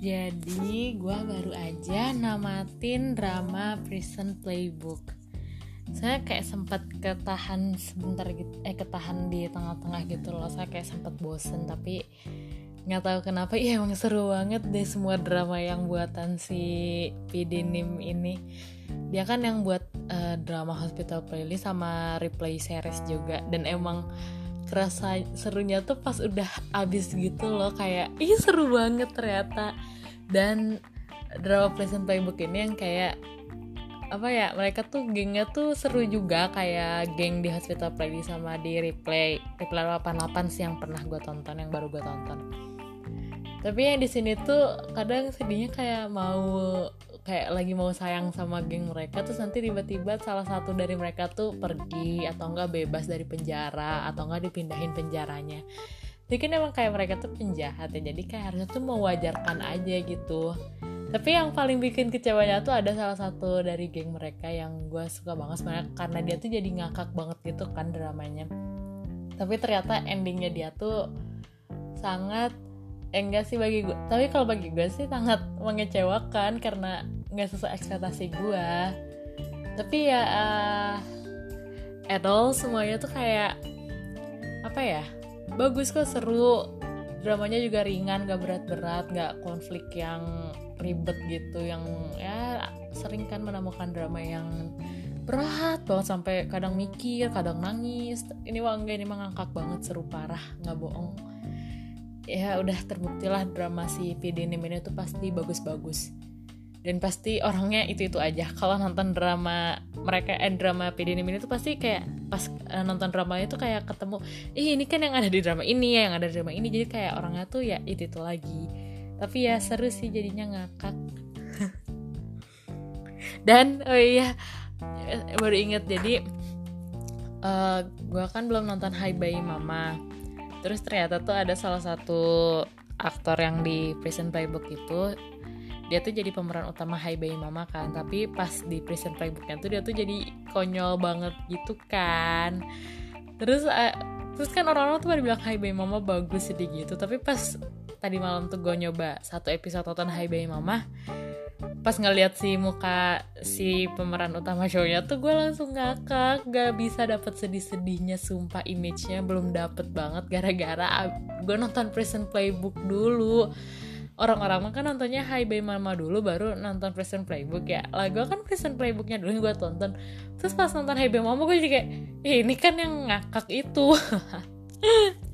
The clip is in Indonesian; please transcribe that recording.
Jadi gue baru aja namatin drama Prison Playbook. Saya kayak sempat ketahan sebentar gitu, eh ketahan di tengah-tengah gitu loh. Saya kayak sempat bosen tapi nggak tahu kenapa ya emang seru banget deh semua drama yang buatan si PD Nim ini. Dia kan yang buat uh, drama Hospital Playlist sama replay series juga dan emang kerasa serunya tuh pas udah abis gitu loh kayak ih seru banget ternyata dan drama Pleasant Playbook ini yang kayak apa ya mereka tuh gengnya tuh seru juga kayak geng di Hospital Playlist sama di Replay Replay 88 sih yang pernah gue tonton yang baru gue tonton. Tapi yang di sini tuh kadang sedihnya kayak mau kayak lagi mau sayang sama geng mereka terus nanti tiba-tiba salah satu dari mereka tuh pergi atau enggak bebas dari penjara atau enggak dipindahin penjaranya jadi kan emang kayak mereka tuh penjahat ya jadi kayak harusnya tuh mewajarkan aja gitu. Tapi yang paling bikin kecewanya tuh ada salah satu dari geng mereka yang gue suka banget sebenarnya karena dia tuh jadi ngakak banget gitu kan dramanya. Tapi ternyata endingnya dia tuh sangat eh, enggak sih bagi gue tapi kalau bagi gue sih sangat mengecewakan karena nggak sesuai ekspektasi gue tapi ya uh, at all semuanya tuh kayak apa ya bagus kok seru. Dramanya juga ringan gak berat-berat gak konflik yang ribet gitu yang ya sering kan menemukan drama yang berat banget sampai kadang mikir kadang nangis. Ini wah enggak ini mah ngangkak banget seru parah nggak bohong. Ya udah terbukti lah drama si PD ini tuh pasti bagus-bagus dan pasti orangnya itu itu aja. Kalau nonton drama mereka eh drama PD ini tuh pasti kayak pas uh, nonton drama itu kayak ketemu ih ini kan yang ada di drama ini ya yang ada di drama ini. Jadi kayak orangnya tuh ya itu itu lagi. Tapi ya seru sih jadinya ngakak. Dan oh iya baru inget jadi uh, eh, gue kan belum nonton Hai Bayi Mama. Terus ternyata tuh ada salah satu aktor yang di Prison Playbook itu dia tuh jadi pemeran utama Hai Bayi Mama kan tapi pas di Prison Playbooknya tuh dia tuh jadi konyol banget gitu kan. Terus uh, terus kan orang-orang tuh pada bilang Hai Bayi Mama bagus sedih gitu tapi pas tadi malam tuh gue nyoba satu episode tonton Hai Bayi Mama pas ngeliat si muka si pemeran utama shownya tuh gue langsung ngakak gak bisa dapet sedih-sedihnya sumpah image-nya belum dapet banget gara-gara gue nonton Prison Playbook dulu orang-orang kan nontonnya Hai Bye Mama dulu baru nonton Prison Playbook ya. Lah gue kan Prison Playbooknya dulu gue tonton. Terus pas nonton Hai Bye Mama gue juga ini kan yang ngakak itu